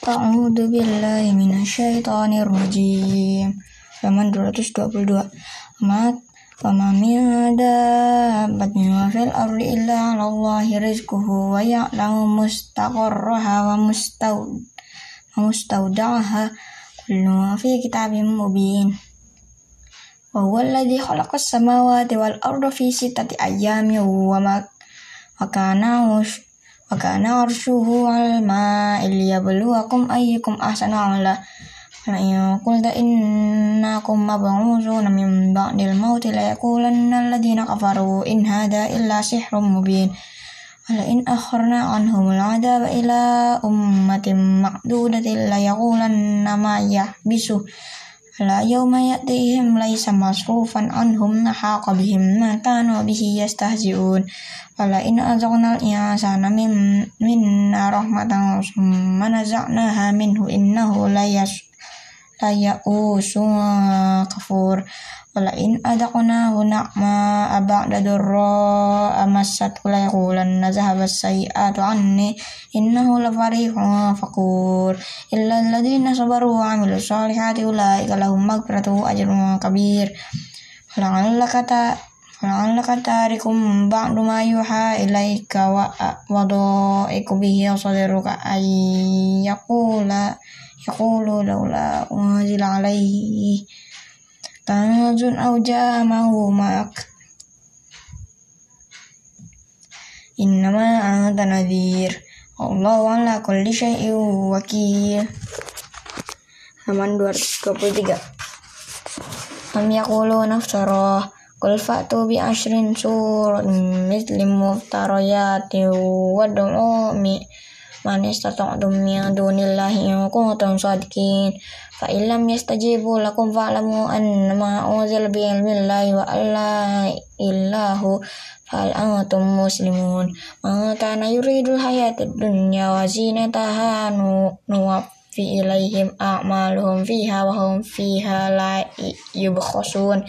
A'udzu billahi minasyaitonir rajim. Halaman 222. Mat Fama min dabbatin wa fil ardi illa 'ala Allahi rizquhu wa ya'lamu mustaqarraha wa mustaud wa mustawda'aha kullu fi kitabim mubin. Wa huwa alladhi khalaqa as-samawati wal arda fi sittati ayyamin wa ma wa kana wa kana arshuhu 'alal ma'i liyabluwakum ayyukum ahsanu 'amala fa in qulta innakum mab'uthuna min ba'dil mauti la yaqulanna alladhina kafaru in hadha illa sihrun mubin wala in akharna 'anhum al'adaba ila ummatin ma'dudatin la yaqulanna ma yahbisu la yawma ya'tihim laysa masrufan 'anhum Wala in azaqnal insana min minna rahmatan summa naza'naha minhu innahu layas layausun kafur. Wala in adaqnahu na'ma ba'da durra amassat la yaqulanna zahaba as-sayyi'atu anni innahu lafarihun fakur. Illa alladhina sabaru wa 'amilus solihati ulaika lahum maghfiratun wa ajrun kabir. La'allaka ta la'allaka tarikum ba'du ma yuha ilaika wa wadaiku bihi sadruka ay yaqula yaqulu laula unzila alaihi kanzun aw jamahu ma'ak. Innama anta nadhir. Allahu ala kulli syai'in wakil. Halaman 223 Am yaqulu nafsara Qul fa'tu bi ashrin surat misli muftarayati wad'u mi man istata'tum min dunillahi in kuntum sadiqin fa illam yastajibu lakum fa'lamu annama unzila bi ilmillahi wa alla illahu fal antum muslimun man kana yuridul hayatid dunya wa zinataha nuwaffi ilaihim a'maluhum fiha wa hum fiha la yubkhasun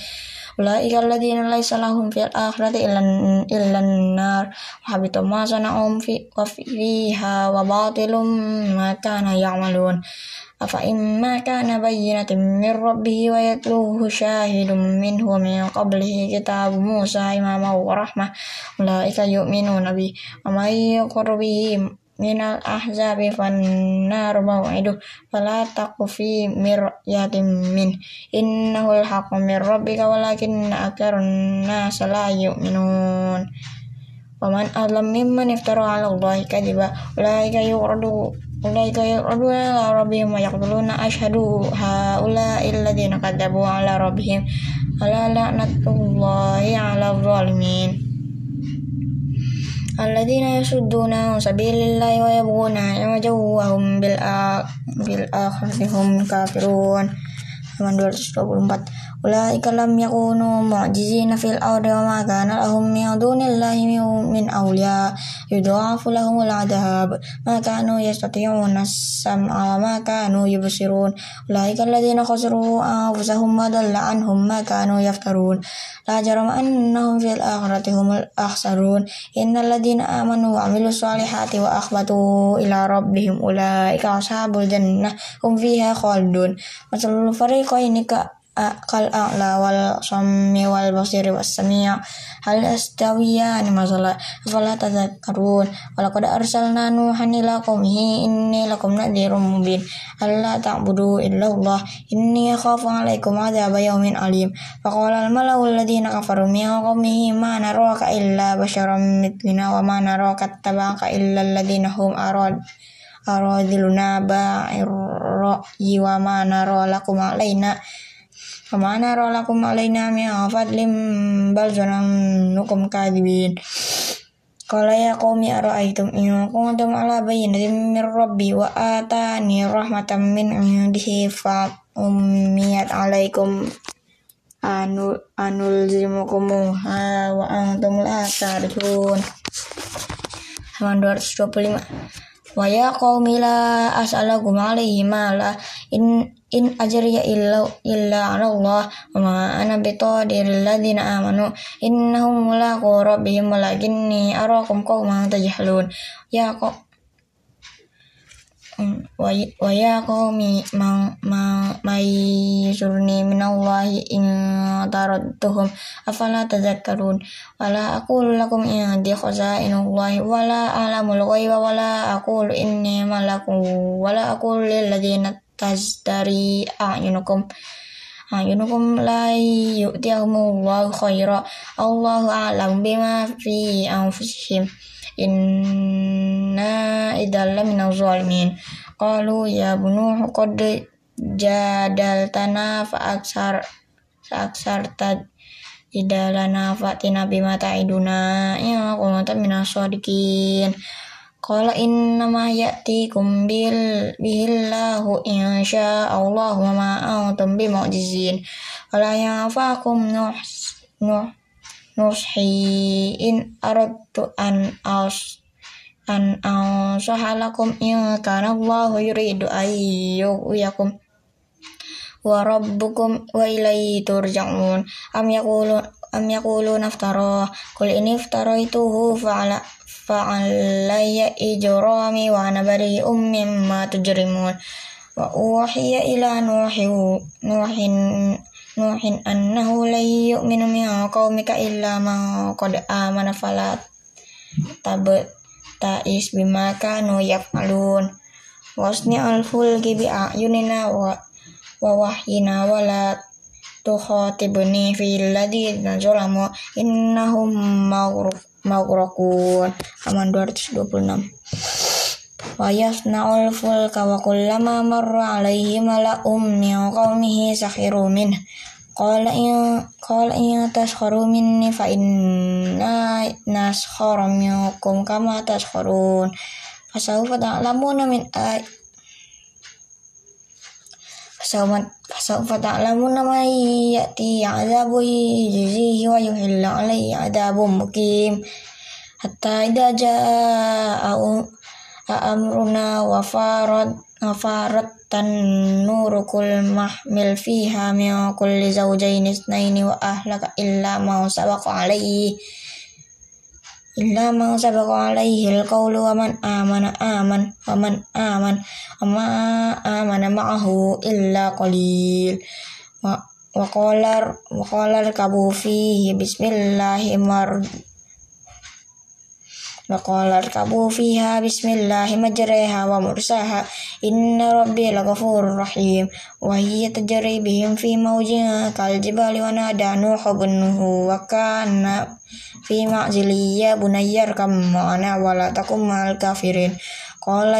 Ulaika alladziina laisa lahum fil akhirati illa an-nar wa habita ma sana'um fi wa fiha wa batilum ma kana ya'malun. Afa imma kana bayyinatin min rabbih wa yatluhu syahidun minhu min qablihi kitab Musa imama wa rahmah minal ahzabi fannar maw'iduh. Fala taqu fi miryatin min. Innahul haqqu min rabbika walakin aktsarun nas la yu'minun. Waman adlam mimman iftara 'ala Allahi kadiba ulaika yu'radu ulaika yu'radu ala rabbihim wa yaquluna ashhadu haula illadzina kadzabu 'ala rabbihim. Ala la'natullahi 'ala zalimin alladzina yasudduna sabilillahi wa yabghuna iwajan wa hum bil akhirati hum kafirun halaman 224 ulaika lam yakunu mu'jizina fil ardi wa ma kana lahum min dunillahi min awliya yudhafu lahumul adhab ma kanu yastati'una sam'a wa ma kanu yubsirun ulaika alladzina khasiru anfusahum wa dalla anhum ma kanu yaftarun la jarama annahum fil akhirati humul akhsarun innal ladzina amanu wa amilus solihati wa akhbatu ila rabbihim ulaika ashabul jannah hum fiha khalidun masalul fariqaini ka kal a'la wal sammi wal basiri was sami' hal astawiyan masalah fala tadhakkarun walaqad arsalna nuhan ila qaumihi inni lakum nadhirum mubin alla ta'budu illa Allah inni akhafu 'alaikum 'adzaba yawmin alim faqala al mala'u alladziina kafaru min qaumihi ma naraka illa basyaran mithlina wa ma naraka ittaba'aka illa alladziina hum arad aradiluna ba'ir ra'yi wa ma nara lakum 'alaina Faman ara lakum alaina min fadlim bal zanannukum kadibin. Kalau ya qaumi ara'aytum in kuntum ala nadi min rabbi wa atani rahmatan min indihi fa ummiyat alaikum anu ha wa antum la tarjun. Halaman 225. Wa ya mila la as'alakum alaihi mala in in ajriya illa illa 'ala Allah wa ma ana bitadiril ladzina amanu innahum mulaqu rabbihim walakinni arakum qauman tajhalun ya ko wa ya qaumi man may yurni minallahi in taradduhum afala tadhakkarun wala aqulu lakum indi khazainullahi wala alamul ghaiba wala aqulu inni malakun wala aqulu lil ladzina kas tajdari a'yunukum ah, a'yunukum ah, la yu'tiyahumullahu khaira Allahu a'lam bima fi anfusihim. Inna idalla minal zalimin. Qalu ya bunuh qad jadaltana fa'aksar fa'aksar tad idalana fa'tina bima ta'iduna. Ya kunta minasodikin Qala innama ya'tikum bil bihillahu in Allah wa ma antum yang Qala ya'fakum nuh nuh nushi in aradtu an aus an ausahalakum in kana Allahu yuridu ayyukum wa rabbukum wa ilaihi turja'un. Am yaqulu am yaqulu naftara. Qul ini iftaraytuhu fa'ala fa'alayya ijrami wa ana bari'um mimma tujrimun wa uhiya ila nuhi nuhin nuhin annahu la yu'minu min qaumika illa man qad amana fala tabat ta'is bima kanu yaf'alun wasni al-fulki bi a'yunina wa wa wahyina wa innahum maghraqun aman 226 wa yasna'ul fulka wa kullama marra alaihi mala'um min qaumihi sakhiru minhu. Qala in qala in taskharu minni fa inna naskharu minkum kama taskharun. Fasawfa ta'lamuna min ay Fasawfa ta'lamuna ma ya'ti azabu yujzihi wa yuhilla alaihi adabun mukim. Hatta idza ja'a amruna wa farad farat tanurukul mahmil fiha min kulli zawjayn isnaini wa ahlaka illa ma sabaqa alaihi illa ma sabaqa alaihi alqawlu wa man amana aman wa man aman wa ma amana ma'ahu illa qalil. Wa wa qala wa qala kabu fihi bismillahirrahmanirrahim Waqala arkabu fiha bismillahi majreha wa mursaha. Inna rabbi laghafurur rahim. Wa hiya tajri bihim fi mawjin kal jibali wa nada nuhu bunnuhu wa kana fi ma'zili ya bunayyar kam ma'ana wa la takum ma'al kafirin. Qala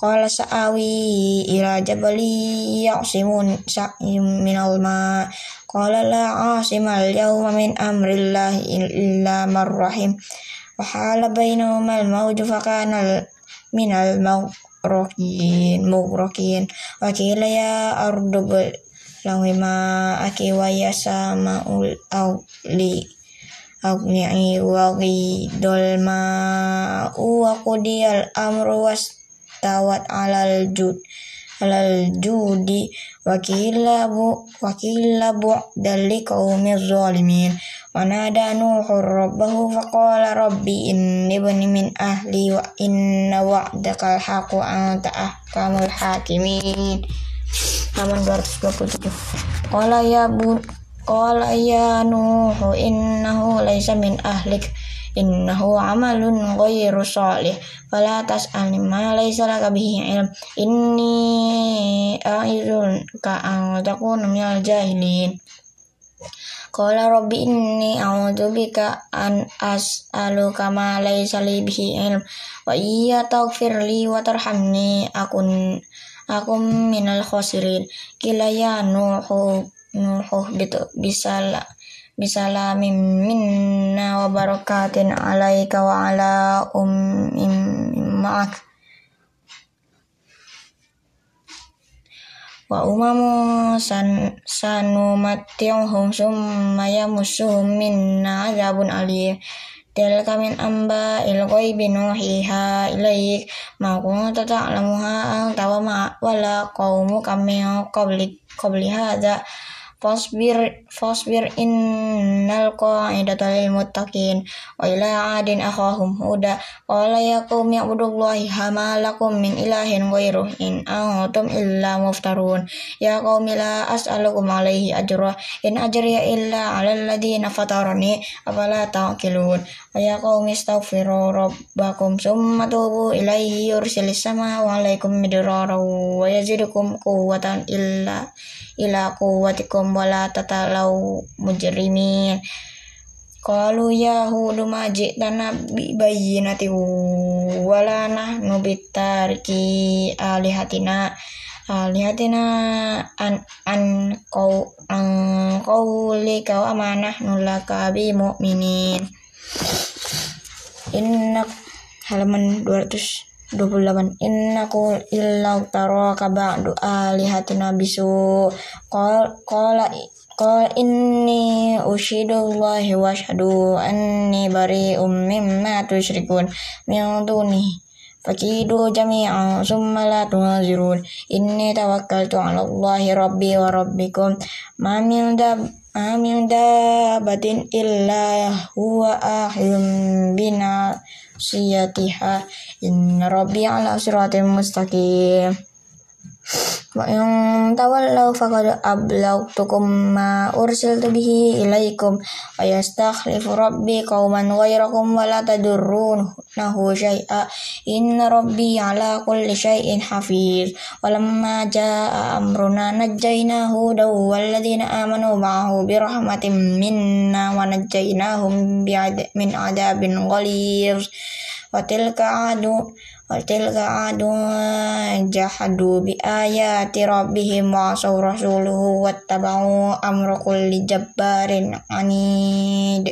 qala sa'awi ila jabali ya'simun sa'im minal ma. Qala la asimal yawma min amrillahi illa marrahim وحال بينهما الموج فكان من المغرقين مغرقين وقيل يا أرض بلغي ماءك ويا سماء الأولي أغنعي وغيد الماء وقضي الأمر واستوت على الجود على الجود وكيل وكيل بعد لقوم الظالمين ونادى نوح ربه فقال ربي إني ابني من أهلي وإن وعدك الحق وأنت أحكم الحاكمين halaman 227 Qala ya bun Qala ya Nuhu innahu laysa min ahlik innahu amalun ghairu salih fala tas'alni ma laysa laka bihi ilm inni a'izun ka an takuna minal jahilin Qala rabbi inni bika an as'aluka ma laysa li bihi ilm. Wa iya taghfir li wa tarhamni akun akum minal khosirin kila ya nuhu nuhu bitu bisala bisalamin minna wa barakatin alaika wa ala ummin ma'ak wa umamu san sanu matiyuhum summa yamussuhum minna azabun alim. Tilka min amba il ghaibi nuhiha ilaik. Ma kunta ta'lamuha anta wa ma wala qaumu kami qabli qabli hadza fasbir fasbir innal qa'idata lil muttaqin wa ila adin akhahum huda. Qala ya qaumi ibudullahi hama lakum min ilahin ghairuh in antum illa muftarun. Ya qaumi la as'alukum alaihi ajra. In ajriya illa 'alal ladzina fatarani afala ta'qilun. Wa ya qaumi astaghfiru rabbakum summa tubu ilaihi yursilis wa alaikum midrara wa yazidukum quwwatan illa ila quwwatikum wala tatalau mujrimin Qalu ya hudu majitana bi bayyinati wala nahnu bitariki alihatina alihatina an an kau an qaulika wa ma nahnu laka bi mu'minin. Inna halaman 200 28 innaku illa taraka ba'du alihatina bisu. Qala qala inni ushidullahi wa ashhadu anni bari'um mimma tusyrikun min duni. Fakidu jami'an summa la tunazirun inni tawakkaltu 'ala Allahi rabbi wa rabbikum. Ma min dab ma min dabatin illa huwa ahim bina siyatiha inna rabbi ala siratim mustaqim wa in tawallaw faqad ablagtukum ma ursiltu bihi ilaikum wa yastakhlifu rabbi qauman ghairakum wa la tadurrunahu syai'a inna rabbi ala kulli syai'in hafiz wa lamma jaa amruna najjayna hudaw walladhina amanu ma'ahu birahmatin minna wa najjaynahum min adabin ghalidh wa tilka adu وتلك عاد جحدوا بآيات ربهم وعصوا رسوله واتبعوا أمر كل جبار عنيد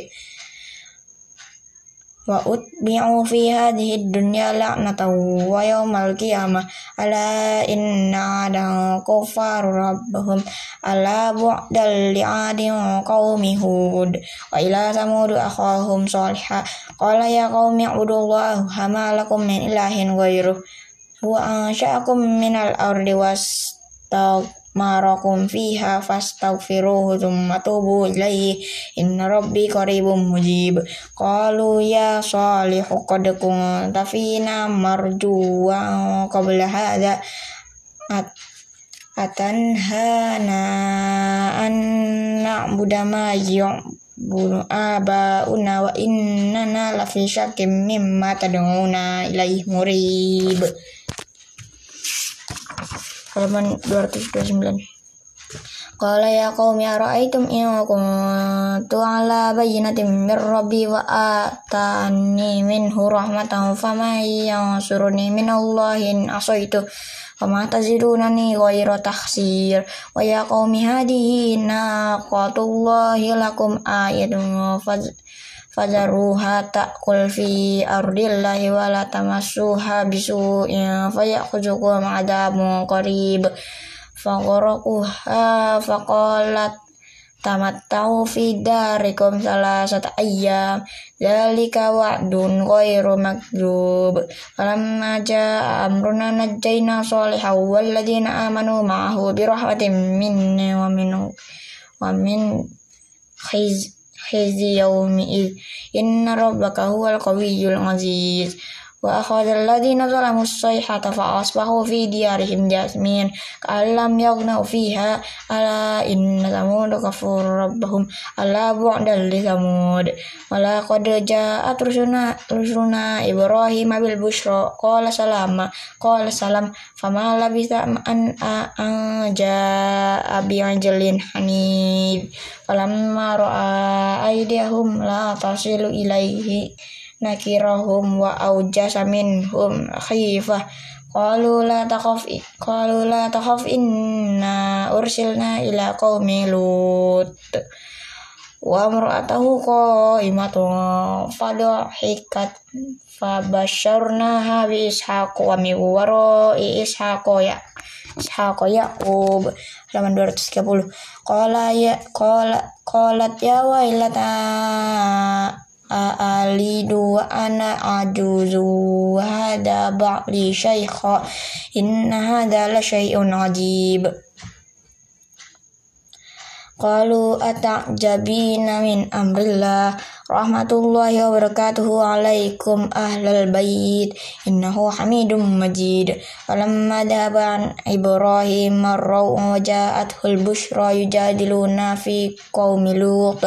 wa utbi'u fi hadhihi dunya la'natan wa yawmal qiyamah. Ala inna adan kufaru rabbahum ala bu'dal li'adin qaumi hud. Wa ila samud akhahum salihah. Qala ya qaumi ibudullaha hama lakum min ilahin ghairuh wa ansha'akum minal ardi was marakum fiha fastaghfiruhu thumma tubu ilaihi inna rabbi qaribum mujib. Qalu ya salihu qad kunta fina marjuwa qabla hadha. At atanhana an na'budu ma yu'budu abauna wa innana lafi syakim mimma tad'una ilaihi murib halaman 229 Qala ya qaumi ara'aytum in kuntu ala bayyinatin min rabbi wa atani minhu rahmatan fama yansuruni min Allahin asaitu fama tazidunani ghayra tahsir wa ya qaumi hadihi naqatullahi lakum ayatun fadharuha ta'kul fi ardillahi wa la tamassuha bisu'in fayakhudhukum adabun qarib. Faqaraquha faqalat tamattau fi darikum salasat ayyam dzalika wa'dun ghairu makdzub. Falamma jaa amruna najjayna salihan walladzina amanu ma'ahu birahmatin minna wa min wa min khiz khizi yaumi'id inna rabbaka huwal qawiyyul aziz wa akhadha alladhina zalamu as-sayhata fa asbahu fi diyarihim jasmin ka'allam yaghnaw fiha ala inna thamud kafur rabbahum ala bu'dal li thamud. Wa laqad ja'at rusuluna rusuluna ibrahim bil bushra qala salama qala salam fama labisa an ja'a bi anjalin hanid falamma nakirahum wa aujasa minhum khifah. Qalu la takhaf qalu la takhaf inna ursilna ila qaumi lut. Wa imra'atahu qa'imatun fadhahikat fabasharnaha bi ishaq wa mi wara'i ishaq ya ishaq yaqub. Halaman 230 qala ya qala qalat ya wailata alidu wa ana ajuzu hada ba'li syaikha inna hada la syai'un ajib Qalu ata'jabina min amrillah rahmatullahi wa barakatuhu alaikum ahlal bait innahu hamidum majid falamma dhaba an ibrahim marrau wa ja'athul bushra yujadiluna fi qaumi lut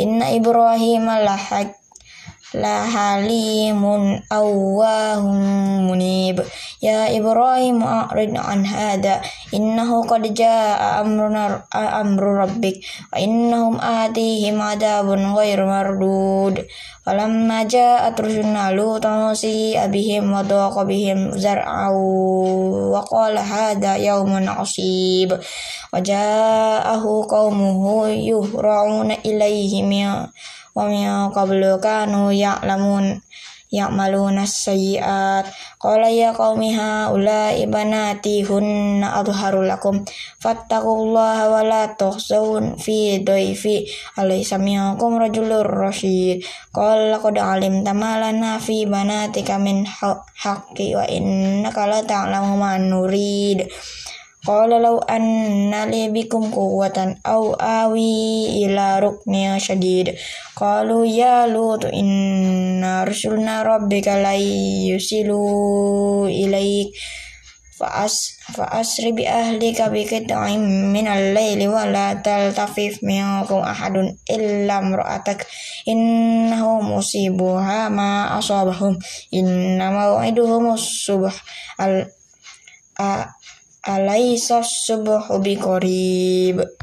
inna ibrahim lahak لحليم أواه منيب يا إبراهيم أعرض عن هذا إنه قد جاء أمرنا أمر ربك وإنهم آتيهم عذاب غير مردود فلما جاءت رسلنا لوطا سيء بهم وضاق بهم زرعا وقال هذا يوم عصيب وجاءه قومه يهرعون إليه من wa min qablu kanu ya'lamun ya'maluna sayyi'at qala ya qaumi haula ibanati hunna adharu lakum. Fattaqullaha wa la tuhzun fi dayfi. Alaysa minkum rajulur rasyid qala qad alim tamalana lana fi banatika min haqqi wa innaka la ta'lamu ma nurid. Qala law anna li bikum quwwatan aw awi ila rukni syadid. Qalu ya lut inna rusulna rabbika la yusilu ilaik. Fa'as fa'asri bi ahlika bi qit'in min al-laili wa la taltafif minkum ahadun illa imra'atak. Innahu musibuha ma asabahum. Inna maw'iduhum as-subh al a Alaisa subuhu biqarib